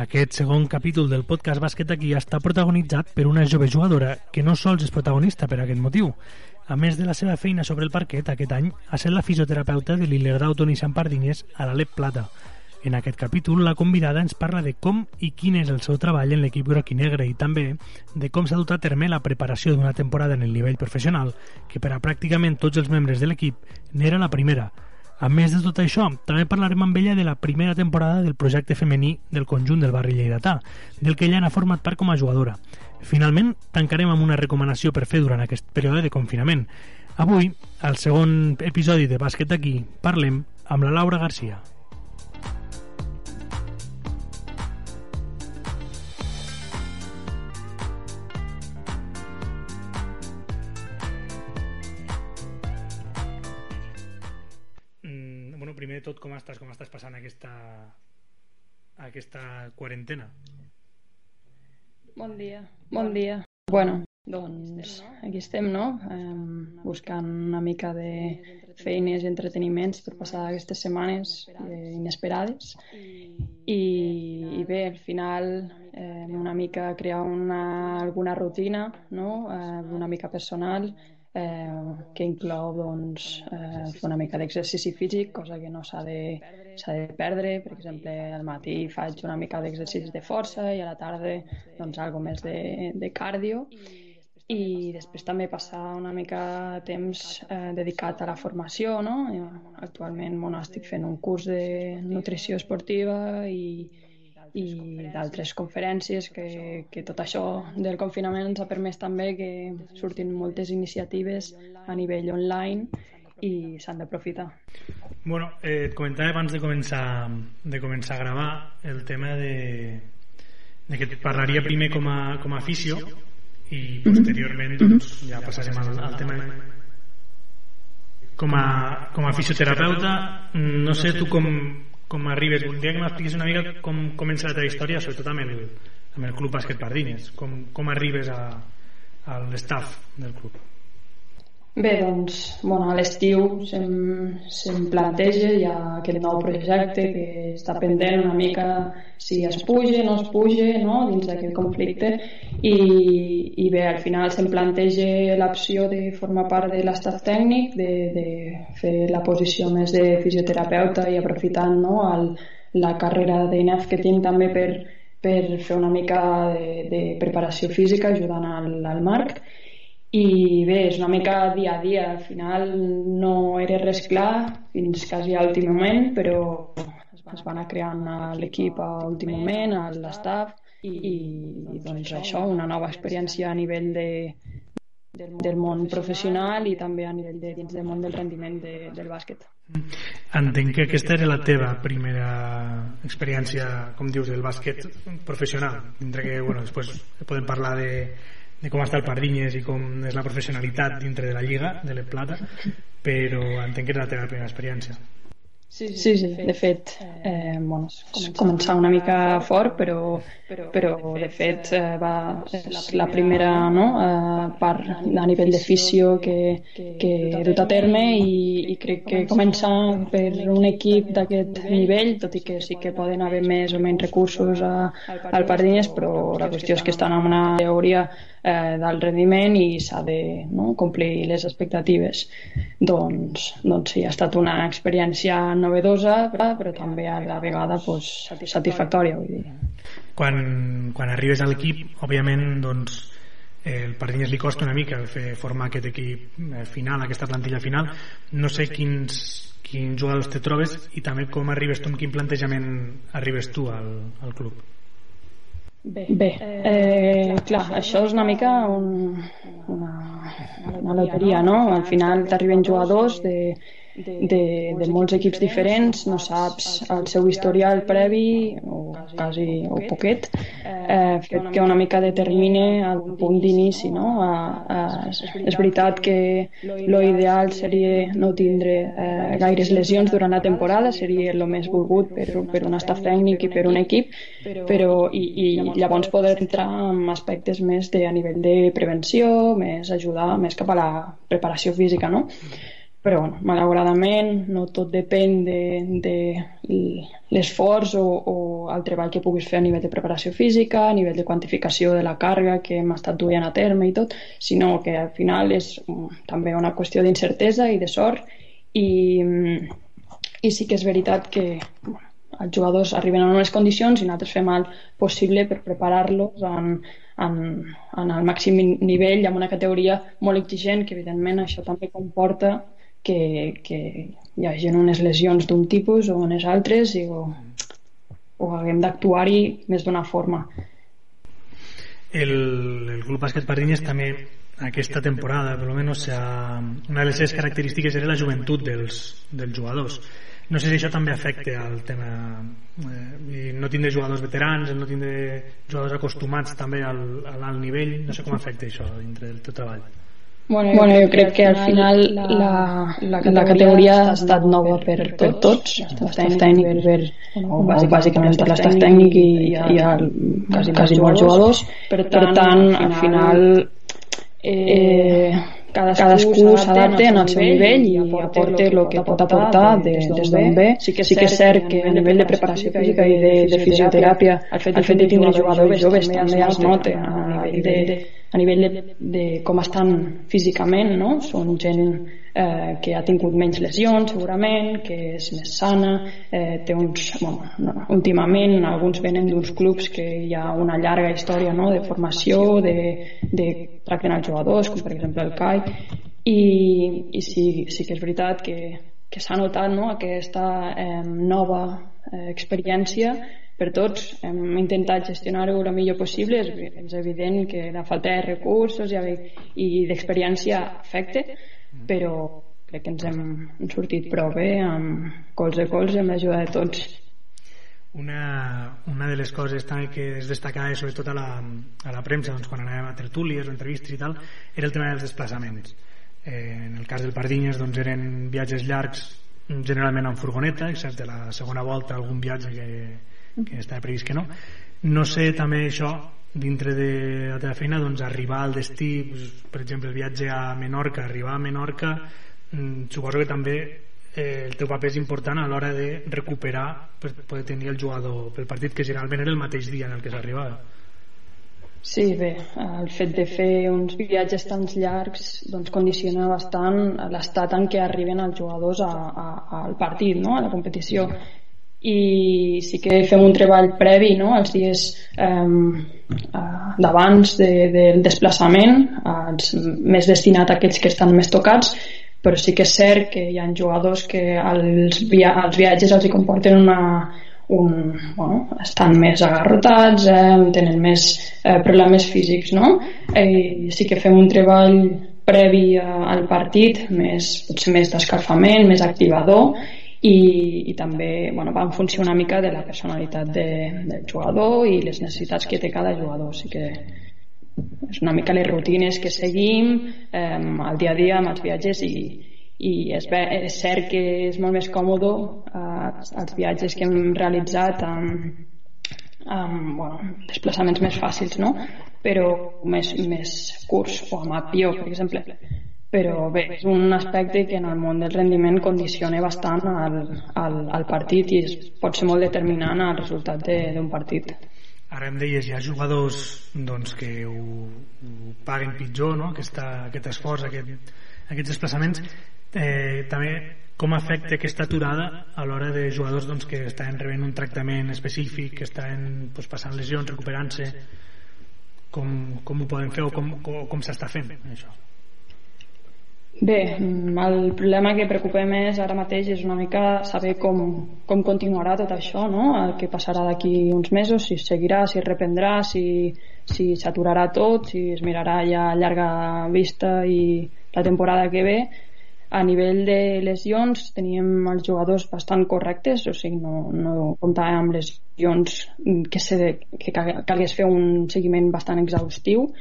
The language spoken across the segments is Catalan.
Aquest segon capítol del podcast Bàsquet aquí està protagonitzat per una jove jugadora que no sols és protagonista per aquest motiu. A més de la seva feina sobre el parquet, aquest any ha estat la fisioterapeuta de l'Ilergrau Toni Sampardines a l'Alep Plata. En aquest capítol, la convidada ens parla de com i quin és el seu treball en l'equip groc i negre i també de com s'ha dut a terme la preparació d'una temporada en el nivell professional, que per a pràcticament tots els membres de l'equip n'era la primera. A més de tot això, també parlarem amb ella de la primera temporada del projecte femení del conjunt del barri lleidatà, del que ella n'ha format part com a jugadora. Finalment, tancarem amb una recomanació per fer durant aquest període de confinament. Avui, al segon episodi de Bàsquet aquí, parlem amb la Laura Garcia. Passant aquesta, aquesta quarantena? Bon dia. Bon dia. Bueno, doncs aquí estem, no? Eh, buscant una mica de feines i entreteniments per passar aquestes setmanes eh, inesperades i, i bé, al final eh, una mica crear una, alguna rutina no? eh, una mica personal eh, que inclou doncs, eh, fer una mica d'exercici físic, cosa que no s'ha de, de perdre. Per exemple, al matí faig una mica d'exercici de força i a la tarda doncs, algo més de, de cardio i després també passar una mica temps eh, dedicat a la formació. No? Actualment bueno, estic fent un curs de nutrició esportiva i, i d'altres conferències que, que tot això del confinament ens ha permès també que surtin moltes iniciatives a nivell online i s'han d'aprofitar. Bueno, eh, et comentava abans de començar, de començar a gravar el tema de, de que et parlaria primer com a, com a afició i posteriorment doncs, ja passarem al, al tema com a, com a fisioterapeuta no sé tu com, com arribes, voldria que m'expliquis una mica com comença la teva història, sobretot amb el, amb el Club Bàsquet Pardines, com, com arribes a, a l'estaf del club. Bé, doncs, bueno, a l'estiu se'm, se'm planteja ja aquest nou projecte que està pendent una mica si es puja, no es puja, no?, dins d'aquest conflicte i, i bé, al final se'm planteja l'opció de formar part de l'estat tècnic, de, de fer la posició més de fisioterapeuta i aprofitant no, el, la carrera d'INEF que tinc també per, per fer una mica de, de preparació física ajudant al, al Marc i bé, és una mica dia a dia al final no era res clar fins quasi a l'últim moment però es va anar creant l'equip a l'últim moment, a l'estaf i, i doncs això, una nova experiència a nivell de, del món professional i també a nivell de dins del món del rendiment de, del bàsquet. Entenc que aquesta era la teva primera experiència, com dius, del bàsquet professional, mentre que, bueno, després podem parlar de, de com està el Pardinyes i com és la professionalitat dintre de la Lliga de l'E Plata però entenc que era la teva primera experiència Sí, sí, sí, de fet, eh, bueno, començar una mica fort, però, però de fet eh, va, és la primera no, eh, part a nivell de fisio que, que he dut a terme i, i crec que començar per un equip d'aquest nivell, tot i que sí que poden haver més o menys recursos a, al Pardines, però la qüestió és que estan en una teoria eh, del rendiment i s'ha de no, complir les expectatives. Doncs, doncs sí, ha estat una experiència novedosa, però també a la vegada pues, satisfactòria. Vull dir. Quan, quan arribes a l'equip, òbviament, doncs, el Pardines li costa una mica fer formar aquest equip eh, final, aquesta plantilla final. No sé quins, quins jugadors te trobes i també com arribes tu, amb quin plantejament arribes tu al, al club. Bé, Bé eh, clar, això és una mica un, una, una loteria, no? Al final t'arriben jugadors de, de, de molts equips diferents, no saps el seu historial previ o quasi o poquet, eh, fet que una mica determine el punt d'inici. No? Eh, eh, és veritat que lo ideal seria no tindre eh, gaires lesions durant la temporada, seria el més volgut per, per un staff tècnic i per un equip, però i, i llavors poder entrar en aspectes més de, a nivell de prevenció, més ajudar més cap a la preparació física, no? Però bueno, malauradament no tot depèn de, de l'esforç o, o el treball que puguis fer a nivell de preparació física, a nivell de quantificació de la càrrega que hem estat duent a terme i tot, sinó que al final és um, també una qüestió d'incertesa i de sort. I, i sí que és veritat que bueno, els jugadors arriben en unes condicions i nosaltres fem el possible per preparar-los en, en, en el màxim nivell amb una categoria molt exigent que evidentment això també comporta que, que hi hagi unes lesions d'un tipus o unes altres i, o, o haguem d'actuar-hi més d'una forma. El, el Club Bàsquet Pardinyes també aquesta temporada, per almenys, una de les seves característiques era la joventut dels, dels jugadors. No sé si això també afecta al tema eh, no tindre jugadors veterans, no tindre jugadors acostumats també al, al alt nivell, no sé com afecta això dintre del teu treball. Bueno, jo, bueno, jo crec que al final la, la, la, categoria, la categoria ha estat nova per, per tots, l'estaf tècnic per, o bàsicament per l'estaf tècnic i, i ha quasi, quasi molts jugadors. Per tant, al final eh, cadascú, s'adapta en el seu nivell i aporta el que pot aportar des d'on ve. Sí que, sí que és cert que a nivell de preparació física i de, de fisioteràpia el fet, el fet de tindre jugadors joves també es nota a nivell de, de a nivell de, de com estan físicament, no? Són gent eh, que ha tingut menys lesions, segurament, que és més sana, eh, té uns... Bueno, no, últimament, alguns venen d'uns clubs que hi ha una llarga història no? de formació, de, de tracten els jugadors, com per exemple el CAI, i, i sí, sí que és veritat que, que s'ha notat no? aquesta eh, nova eh, experiència per tots. Hem intentat gestionar-ho el millor possible. És, és evident que la falta de recursos i, i d'experiència afecta, però crec que ens hem sortit prou bé amb cols de cols amb l'ajuda de tots. Una, una de les coses també que es destacava sobretot a la, a la premsa doncs, quan anàvem a tertúlies o entrevistes i tal era el tema dels desplaçaments eh, en el cas del Pardinyes doncs, eren viatges llargs generalment amb furgoneta excepte la segona volta algun viatge que, que està previst que no no sé també això dintre de la teva feina doncs arribar al destí doncs, per exemple el viatge a Menorca arribar a Menorca mm, suposo que també eh, el teu paper és important a l'hora de recuperar per poder tenir el jugador pel partit que generalment era el mateix dia en el que s'arribava. Sí, bé, el fet de fer uns viatges tan llargs doncs, condiciona bastant l'estat en què arriben els jugadors a, a, al partit, no? a la competició i sí que fem un treball previ no? els dies eh, d'abans de, del desplaçament els, més destinat a aquells que estan més tocats però sí que és cert que hi ha jugadors que els, via els viatges els hi comporten una, un, bueno, estan més agarrotats, eh, tenen més eh, problemes físics, no? I sí que fem un treball previ al partit, més, potser més d'escalfament, més activador, i, i també bueno, va en funció una mica de la personalitat de, del jugador i les necessitats que té cada jugador o que és una mica les rutines que seguim eh, al dia a dia amb els viatges i, i és, bé, és cert que és molt més còmode eh, els viatges que hem realitzat amb, amb bueno, desplaçaments més fàcils no? però més, més curts o amb avió per exemple però bé, és un aspecte que en el món del rendiment condiciona bastant al, al, al partit i es, pot ser molt determinant al resultat d'un partit. Ara em deies, hi ha jugadors doncs, que ho, ho paguen pitjor, no? Aquesta, aquest esforç, aquest, aquests desplaçaments. Eh, també com afecta aquesta aturada a l'hora de jugadors doncs, que estan rebent un tractament específic, que estan doncs, passant lesions, recuperant-se, com, com ho poden fer o com, com, com s'està fent això? Bé, mm, el problema que preocupa més ara mateix és una mica saber com, com continuarà tot això, no? el que passarà d'aquí uns mesos, si seguirà, si reprendrà, si si s'aturarà tot, si es mirarà ja a llarga vista i la temporada que ve. A nivell de lesions teníem els jugadors bastant correctes, o sigui, no, no comptàvem amb lesions que, se, que calgués fer un seguiment bastant exhaustiu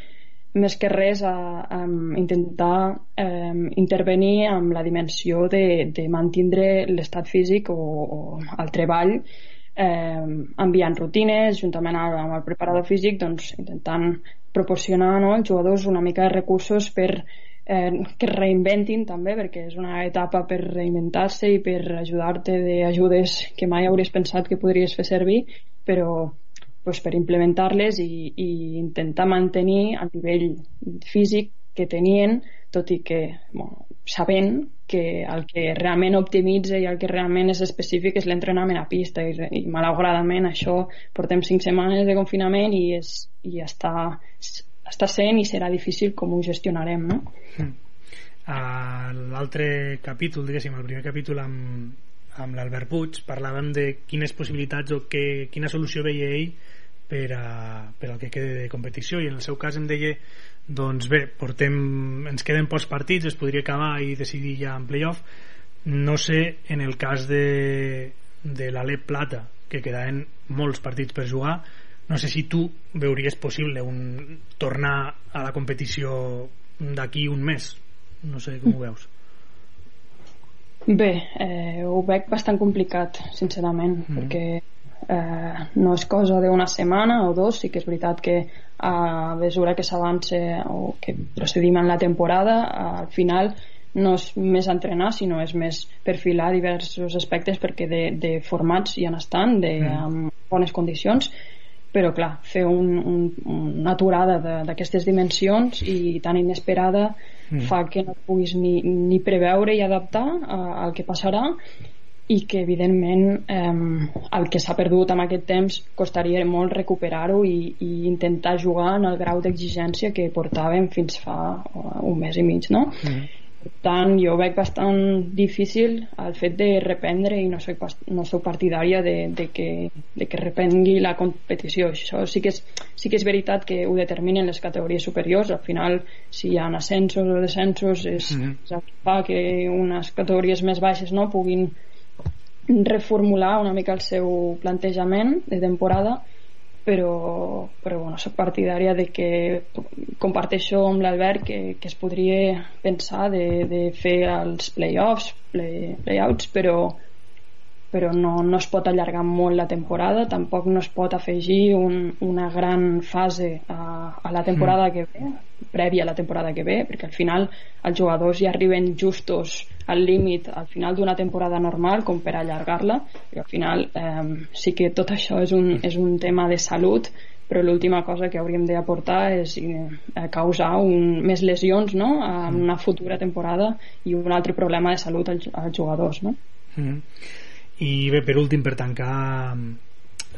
més que res a, a intentar eh, intervenir amb la dimensió de, de mantindre l'estat físic o, o el treball eh, enviant rutines juntament amb el preparador físic doncs, intentant proporcionar no, als jugadors una mica de recursos per eh, que reinventin també perquè és una etapa per reinventar-se i per ajudar-te d'ajudes que mai hauries pensat que podries fer servir però pues, per implementar-les i, i intentar mantenir el nivell físic que tenien tot i que bueno, sabent que el que realment optimitza i el que realment és específic és l'entrenament a pista i, i malauradament això portem cinc setmanes de confinament i, és, i està, està sent i serà difícil com ho gestionarem no? Mm. l'altre capítol, diguéssim, el primer capítol amb, amb l'Albert Puig parlàvem de quines possibilitats o que, quina solució veia ell per, a, per al que quede de competició i en el seu cas em deia doncs bé, portem, ens queden pocs partits, es podria acabar i decidir ja en playoff. No sé, en el cas de, de l'Alep Plata, que quedaven molts partits per jugar, no sé si tu veuries possible un, tornar a la competició d'aquí un mes. No sé com ho veus. Bé, eh, ho veig bastant complicat, sincerament, mm -hmm. perquè eh, no és cosa d'una setmana o dos, sí que és veritat que a mesura que s'avança o que procedim en la temporada al final no és més entrenar sinó és més perfilar diversos aspectes perquè de, de formats hi han estan de, mm. amb bones condicions però clar, fer un, un, una aturada d'aquestes dimensions i tan inesperada mm. fa que no puguis ni, ni preveure i adaptar al que passarà i que evidentment eh, el que s'ha perdut en aquest temps costaria molt recuperar-ho i, i intentar jugar en el grau d'exigència que portàvem fins fa uh, un mes i mig no? Mm. Tant, jo veig bastant difícil el fet de reprendre i no soc, no soc partidària de, de, que, de que reprengui la competició. Això sí que, és, sí que és veritat que ho determinen les categories superiors. Al final, si hi ha ascensos o descensos, és, mm -hmm. és el que fa que unes categories més baixes no puguin reformular una mica el seu plantejament de temporada però, però bueno, soc partidària de que comparteixo amb l'Albert que, que es podria pensar de, de fer els play-offs, play, play-outs, però, però no, no es pot allargar molt la temporada, tampoc no es pot afegir un, una gran fase a, a la temporada mm. que ve, prèvia a la temporada que ve, perquè al final els jugadors ja arriben justos al límit al final d'una temporada normal com per allargar-la i al final eh, sí que tot això és un, és un tema de salut però l'última cosa que hauríem d'aportar és eh, causar un, més lesions no? en mm. una futura temporada i un altre problema de salut als, als jugadors no? Mm. I bé, per últim per tancar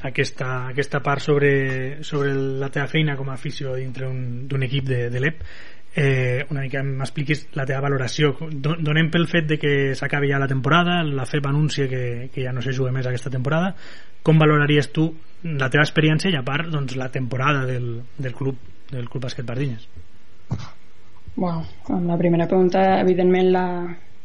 aquesta, aquesta part sobre, sobre la teva feina com a afició dintre d'un equip de, de l'EP eh, una mica m'expliquis la teva valoració. Donem pel fet de que s'acabi ja la temporada la FEP anuncia que, que ja no se juga més aquesta temporada. Com valoraries tu la teva experiència i a part doncs, la temporada del, del club del Club Bàsquet Pardines? Bueno, amb la primera pregunta evidentment la,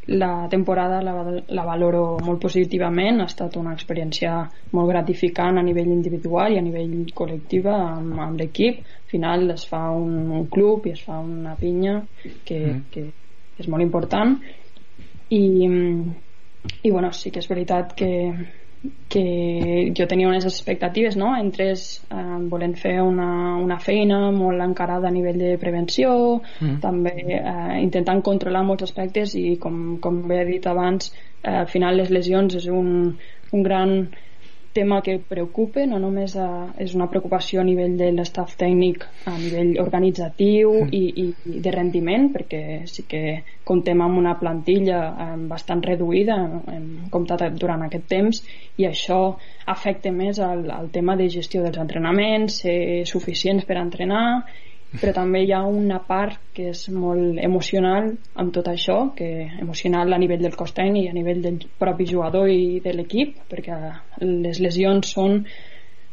la temporada la, la valoro molt positivament, ha estat una experiència molt gratificant a nivell individual i a nivell col·lectiva amb, amb l'equip. Al final es fa un, un club i es fa una pinya que, mm. que és molt important i, i bueno, sí que és veritat que que jo tenia unes expectatives no? entres eh, volent fer una, una feina molt encarada a nivell de prevenció mm. també eh, intentant controlar molts aspectes i com, com bé he dit abans eh, al final les lesions és un, un gran tema que preocupa, no només a, és una preocupació a nivell de l'estaf tècnic, a nivell organitzatiu mm. i, i, i de rendiment, perquè sí que comptem amb una plantilla eh, bastant reduïda, hem comptat durant aquest temps, i això afecta més al, al tema de gestió dels entrenaments, ser suficients per entrenar però també hi ha una part que és molt emocional amb tot això, que emocional a nivell del cos tècnic i a nivell del propi jugador i de l'equip, perquè les lesions són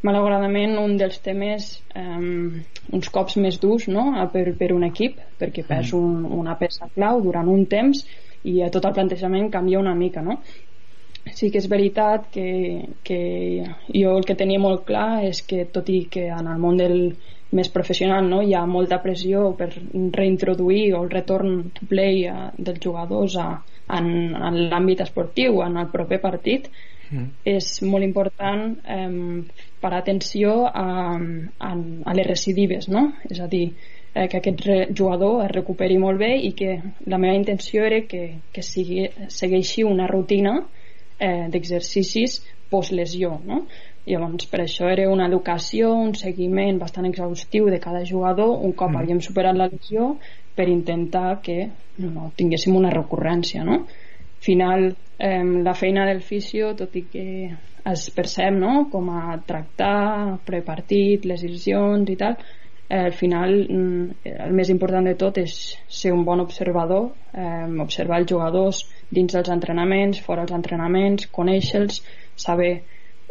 malauradament un dels temes um, uns cops més durs no? per, per un equip perquè perd mm. un, una peça clau durant un temps i a tot el plantejament canvia una mica no? sí que és veritat que, que jo el que tenia molt clar és que tot i que en el món del, més professional, no? hi ha molta pressió per reintroduir el retorn to play a, dels jugadors a, en, en l'àmbit esportiu, en el proper partit, mm. és molt important eh, parar atenció a, a, a les recidives, no? És a dir, eh, que aquest jugador es recuperi molt bé i que la meva intenció era que, que sigui, segueixi una rutina eh, d'exercicis post-lesió, no? Llavors, per això era una educació, un seguiment bastant exhaustiu de cada jugador un cop mm. havíem superat la lesió per intentar que no, tinguéssim una recurrència, no? final eh, la feina del fisio, tot i que es percep no? com a tractar prepartit, les lesions i tal, eh, al final mm, el més important de tot és ser un bon observador, eh, observar els jugadors dins dels entrenaments, fora dels entrenaments, conèixer-los, saber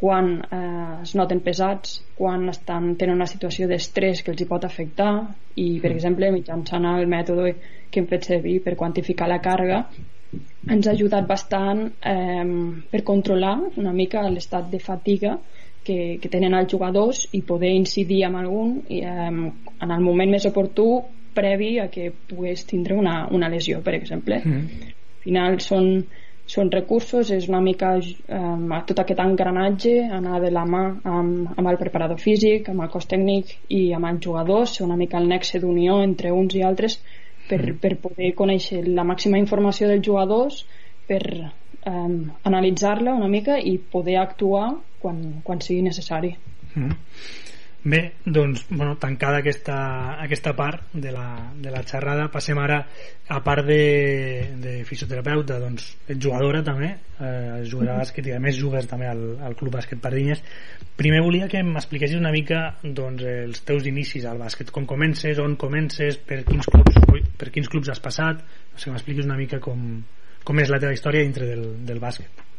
quan eh, es noten pesats, quan estan, tenen una situació d'estrès que els hi pot afectar i, per mm. exemple, mitjançant el mètode que hem fet servir per quantificar la càrrega ens ha ajudat bastant eh, per controlar una mica l'estat de fatiga que, que tenen els jugadors i poder incidir amb algun i, eh, en el moment més oportú previ a que pogués tindre una, una lesió, per exemple. Mm. Al final són, són recursos, és una mica eh, tot aquest engranatge, anar de la mà amb, amb el preparador físic, amb el cos tècnic i amb els jugadors, ser una mica el nexe d'unió entre uns i altres per, mm. per poder conèixer la màxima informació dels jugadors per eh, analitzar-la una mica i poder actuar quan, quan sigui necessari. Mm. Bé, doncs, bueno, tancada aquesta, aquesta part de la, de la xerrada, passem ara a part de, de fisioterapeuta, doncs, ets jugadora també, eh, jugadora de bàsquet i a més jugues també al, al Club Bàsquet Pardinyes. Primer volia que m'expliquessis una mica doncs, els teus inicis al bàsquet, com comences, on comences, per quins clubs, per quins clubs has passat, no sé, m'expliquis una mica com, com és la teva història dintre del, del bàsquet.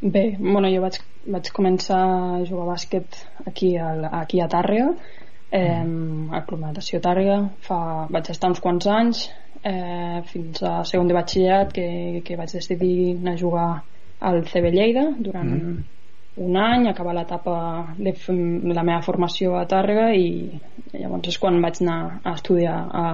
Bé, bueno, jo vaig, vaig començar a jugar a bàsquet aquí, a, aquí a Tàrrega, eh, mm. a Club Natació Tàrrega. Fa, vaig estar uns quants anys, eh, fins a segon de batxillerat, que, que vaig decidir anar a jugar al CB Lleida durant mm. un any, acabar l'etapa de la meva formació a Tàrrega i llavors és quan vaig anar a estudiar a,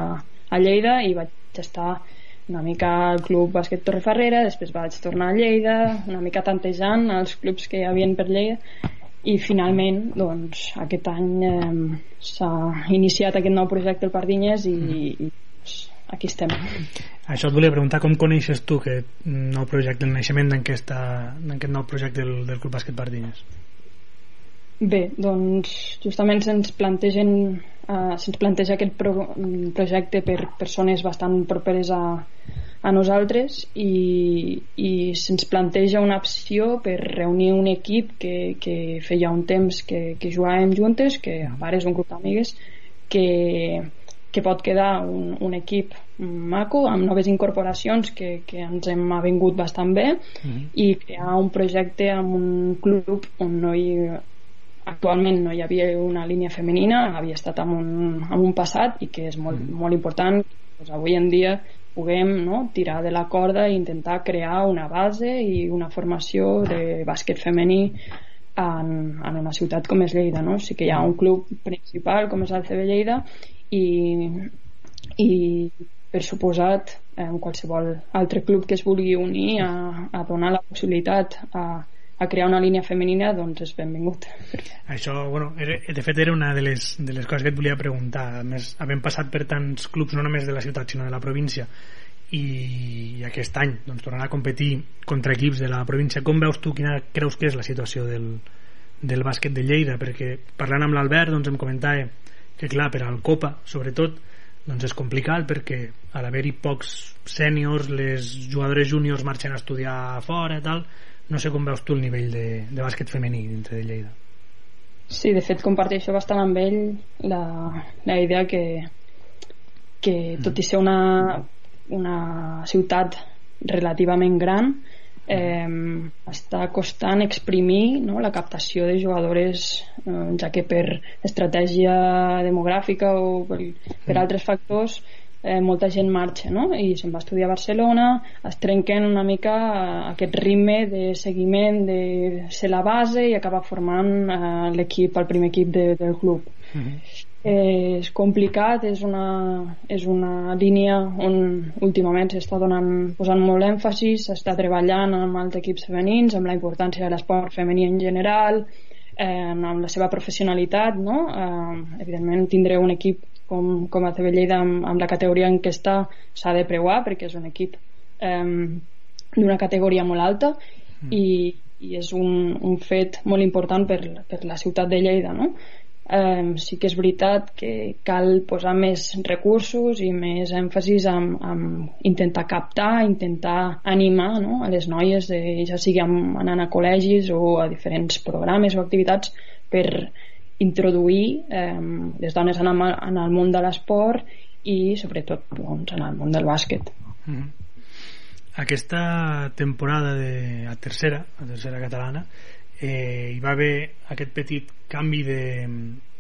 a Lleida i vaig estar una mica al club bàsquet Torreferrera, després vaig tornar a Lleida, una mica tantejant els clubs que hi havia per Lleida i finalment doncs, aquest any eh, s'ha iniciat aquest nou projecte al Pardinyes i, mm. i doncs, aquí estem això et volia preguntar com coneixes tu aquest nou projecte, el naixement d'aquest nou projecte del, del Club Bàsquet Pardinyes Bé, doncs justament se'ns plantegen uh, se'ns planteja aquest pro projecte per persones bastant properes a, a nosaltres i, i se'ns planteja una opció per reunir un equip que, que feia un temps que, que jugàvem juntes, que ara és un grup d'amigues que, que pot quedar un, un equip maco amb noves incorporacions que, que ens hem avingut bastant bé mm -hmm. i crear un projecte amb un club on no hi actualment no hi havia una línia femenina, havia estat en un, en un passat i que és molt, mm. molt important doncs avui en dia puguem no, tirar de la corda i intentar crear una base i una formació de bàsquet femení en, en una ciutat com és Lleida no? sí que hi ha un club principal com és el CB Lleida i, i per suposat en qualsevol altre club que es vulgui unir a, a donar la possibilitat a, a crear una línia femenina doncs és benvingut. Això, bueno, de fet era una de les, de les coses que et volia preguntar. A més, havent passat per tants clubs no només de la ciutat sinó de la província i, i aquest any doncs, tornarà a competir contra equips de la província com veus tu, quina creus que és la situació del, del bàsquet de Lleida? Perquè parlant amb l'Albert doncs em comentava que clar, per al Copa sobretot doncs és complicat perquè a l'haver-hi pocs sèniors les jugadores júniors marxen a estudiar fora i tal no sé com veus tu el nivell de, de bàsquet femení dintre de Lleida. Sí, de fet comparteixo bastant amb ell la, la idea que, que tot i ser una, una ciutat relativament gran eh, està costant exprimir no, la captació de jugadores eh, ja que per estratègia demogràfica o per, per mm. altres factors eh, molta gent marxa no? i se'n va estudiar a Barcelona es trenquen una mica aquest ritme de seguiment de ser la base i acabar formant eh, l'equip, el primer equip de, del club mm -hmm. Eh, és complicat, és una, és una línia on últimament s'està donant, posant molt èmfasis, s'està treballant amb els equips femenins, amb la importància de l'esport femení en general, eh, amb la seva professionalitat, no? Eh, evidentment tindré un equip com, com a TV Lleida amb, amb la categoria en què està s'ha de preuar perquè és un equip eh, d'una categoria molt alta mm. i, i és un, un fet molt important per, per la ciutat de Lleida no? Eh, sí que és veritat que cal posar més recursos i més èmfasis en, en intentar captar, intentar animar no? a les noies, de, ja sigui anant a col·legis o a diferents programes o activitats per introduir eh, les dones en el, en el món de l'esport i sobretot doncs, en el món del bàsquet. Mm -hmm aquesta temporada de a tercera, a tercera catalana eh, hi va haver aquest petit canvi de,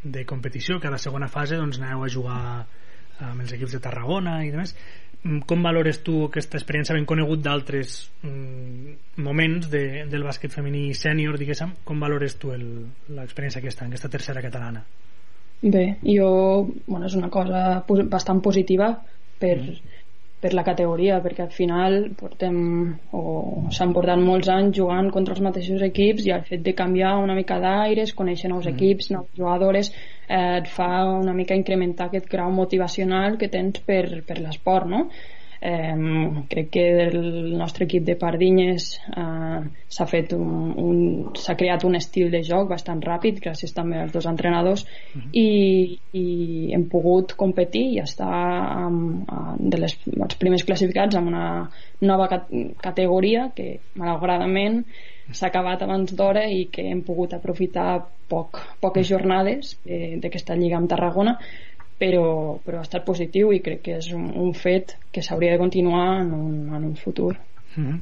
de competició que a la segona fase doncs, aneu a jugar amb els equips de Tarragona i demés. Mm, com valores tu aquesta experiència ben conegut d'altres mm, moments de, del bàsquet femení sènior diguéssim, com valores tu l'experiència aquesta, en aquesta tercera catalana? Bé, jo bueno, és una cosa bastant positiva per, mm per la categoria, perquè al final portem o s'han portat molts anys jugant contra els mateixos equips i el fet de canviar una mica d'aires, conèixer nous mm. equips, nous jugadores, eh, et fa una mica incrementar aquest grau motivacional que tens per, per l'esport, no? Eh, crec que el nostre equip de Pardinyes eh, s'ha fet un, un s'ha creat un estil de joc bastant ràpid gràcies també als dos entrenadors uh mhm. -huh. i, i hem pogut competir i estar amb, de les, els primers classificats amb una nova cat categoria que malauradament s'ha acabat abans d'hora i que hem pogut aprofitar poc, poques jornades eh, d'aquesta lliga amb Tarragona però, però ha estat positiu i crec que és un, un fet que s'hauria de continuar en un, en un futur. Mm -hmm.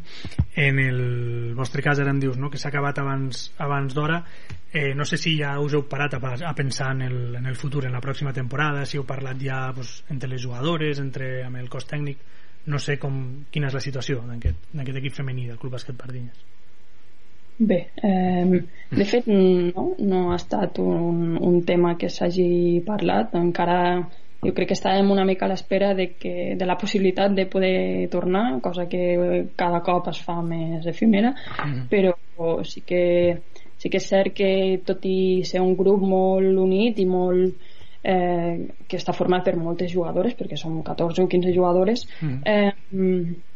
En el vostre cas ara em dius no? que s'ha acabat abans, abans d'hora eh, no sé si ja us heu parat a, a pensar en el, en el futur, en la pròxima temporada si heu parlat ja pues, entre les jugadores entre, amb el cos tècnic no sé com, quina és la situació d'aquest equip femení del Club Bàsquet Pardinyes Bé, eh, de fet no, no ha estat un, un tema que s'hagi parlat, encara jo crec que estàvem una mica a l'espera de, que, de la possibilitat de poder tornar, cosa que cada cop es fa més efímera, mm. però sí que, sí que és cert que tot i ser un grup molt unit i molt eh, que està format per moltes jugadores, perquè som 14 o 15 jugadores, mm. eh,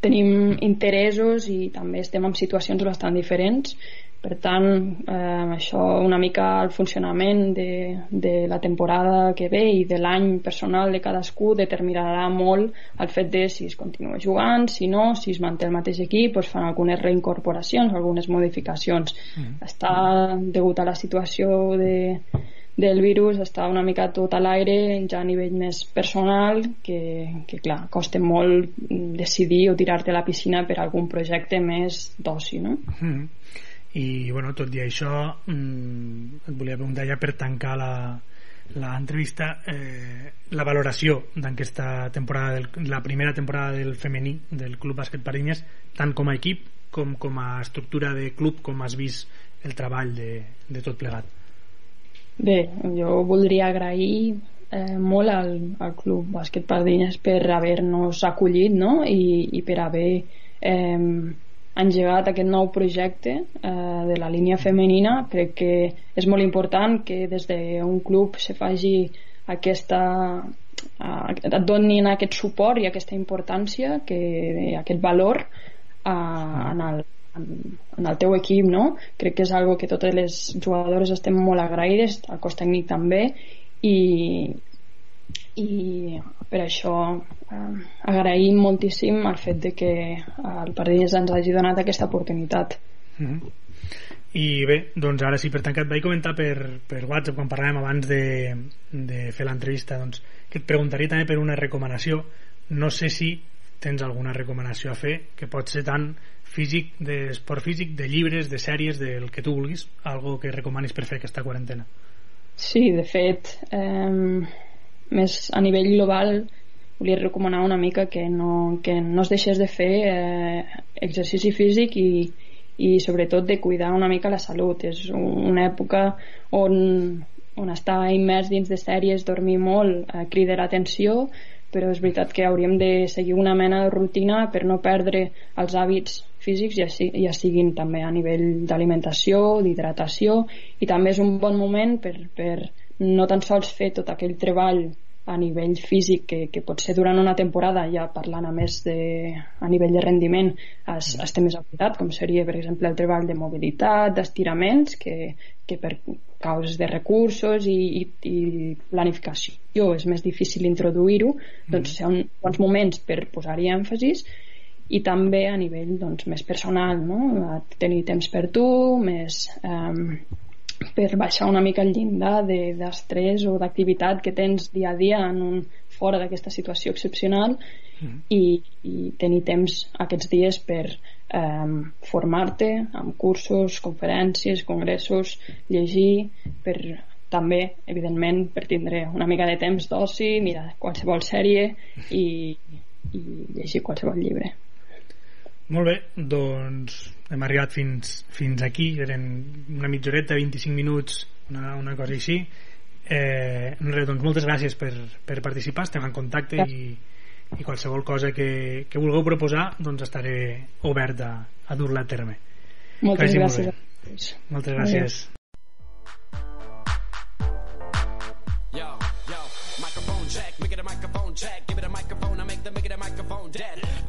tenim interessos i també estem en situacions bastant diferents per tant eh, això una mica el funcionament de, de la temporada que ve i de l'any personal de cadascú determinarà molt el fet de si es continua jugant, si no, si es manté el mateix equip doncs fan algunes reincorporacions algunes modificacions mm. està degut a la situació de, del virus està una mica tot a l'aire ja a nivell més personal que, que clar, costa molt decidir o tirar-te a la piscina per algun projecte més d'oci no? Mm. i bueno, tot i això mm, et volia preguntar ja per tancar la, l'entrevista eh, la valoració d'aquesta temporada del, la primera temporada del femení del Club Bàsquet Parinyes tant com a equip com, com a estructura de club com has vist el treball de, de tot plegat Bé, jo voldria agrair eh, molt al, al Club Bàsquet Pardines per haver-nos acollit no? I, i per haver eh, engegat aquest nou projecte eh, de la línia femenina. Crec que és molt important que des d'un club se faci aquesta eh, et donin aquest suport i aquesta importància que, aquest valor eh, en el, en, el teu equip no? crec que és algo que totes les jugadores estem molt agraïdes el cos tècnic també i, i per això eh, agraïm moltíssim el fet de que el Pardines ens hagi donat aquesta oportunitat mm -hmm. i bé, doncs ara sí per tancar et vaig comentar per, per WhatsApp quan parlàvem abans de, de fer l'entrevista doncs, que et preguntaria també per una recomanació no sé si tens alguna recomanació a fer que pot ser tant físic, d'esport físic, de llibres, de sèries, del que tu vulguis, algo que recomanis per fer aquesta quarantena. Sí, de fet, eh, més a nivell global volia recomanar una mica que no, que no es deixés de fer eh, exercici físic i, i sobretot de cuidar una mica la salut. És una època on on està immers dins de sèries, dormir molt, eh, crida l'atenció, però és veritat que hauríem de seguir una mena de rutina per no perdre els hàbits físics, ja, ja siguin també a nivell d'alimentació, d'hidratació, i també és un bon moment per, per no tan sols fer tot aquell treball a nivell físic que, que potser durant una temporada ja parlant a més de, a nivell de rendiment es, es té més aplicat com seria per exemple el treball de mobilitat d'estiraments que, que per causes de recursos i, i, i planificació és més difícil introduir-ho mm. doncs hi ha uns bons moments per posar-hi èmfasis i també a nivell doncs, més personal no? tenir temps per tu més eh, per baixar una mica el llindar d'estrès de, o d'activitat que tens dia a dia en un, fora d'aquesta situació excepcional mm. i, i tenir temps aquests dies per eh, formar-te amb cursos, conferències, congressos, llegir, per també, evidentment, per tindre una mica de temps d'oci, mirar qualsevol sèrie i, i llegir qualsevol llibre. Molt bé, doncs hem arribat fins, fins aquí, eren una mitjoreta, 25 minuts, una, una cosa així. Eh, res, doncs moltes gràcies per, per participar, estem en contacte i, i qualsevol cosa que, que vulgueu proposar doncs estaré obert a, a dur-la a terme. Moltes gràcies. Molt moltes gràcies. Yo, yo, microphone check, make it a microphone check, give it a microphone, I make the make it a microphone dead.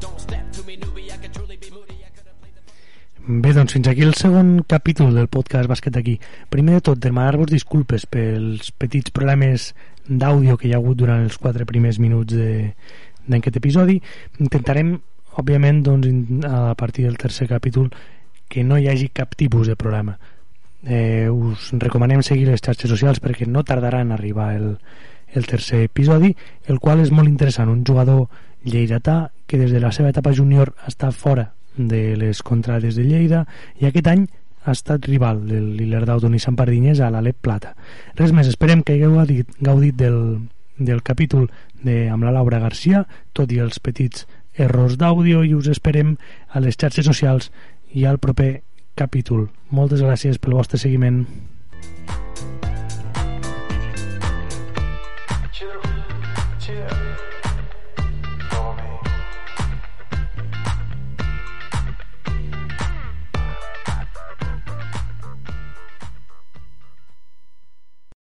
Bé, doncs fins aquí el segon capítol del podcast Bàsquet aquí. Primer de tot, demanar-vos disculpes pels petits problemes d'àudio que hi ha hagut durant els quatre primers minuts d'aquest episodi. Intentarem, òbviament, doncs, a partir del tercer capítol, que no hi hagi cap tipus de problema. Eh, us recomanem seguir les xarxes socials perquè no tardarà en arribar el, el tercer episodi, el qual és molt interessant. Un jugador lleidatà que des de la seva etapa júnior està fora de les contrades de Lleida i aquest any ha estat rival del Lillerdau i Sant Pardines a l'Alep Plata. Res més, esperem que hagueu gaudit, del, del capítol de, amb la Laura Garcia, tot i els petits errors d'àudio i us esperem a les xarxes socials i al proper capítol. Moltes gràcies pel vostre seguiment.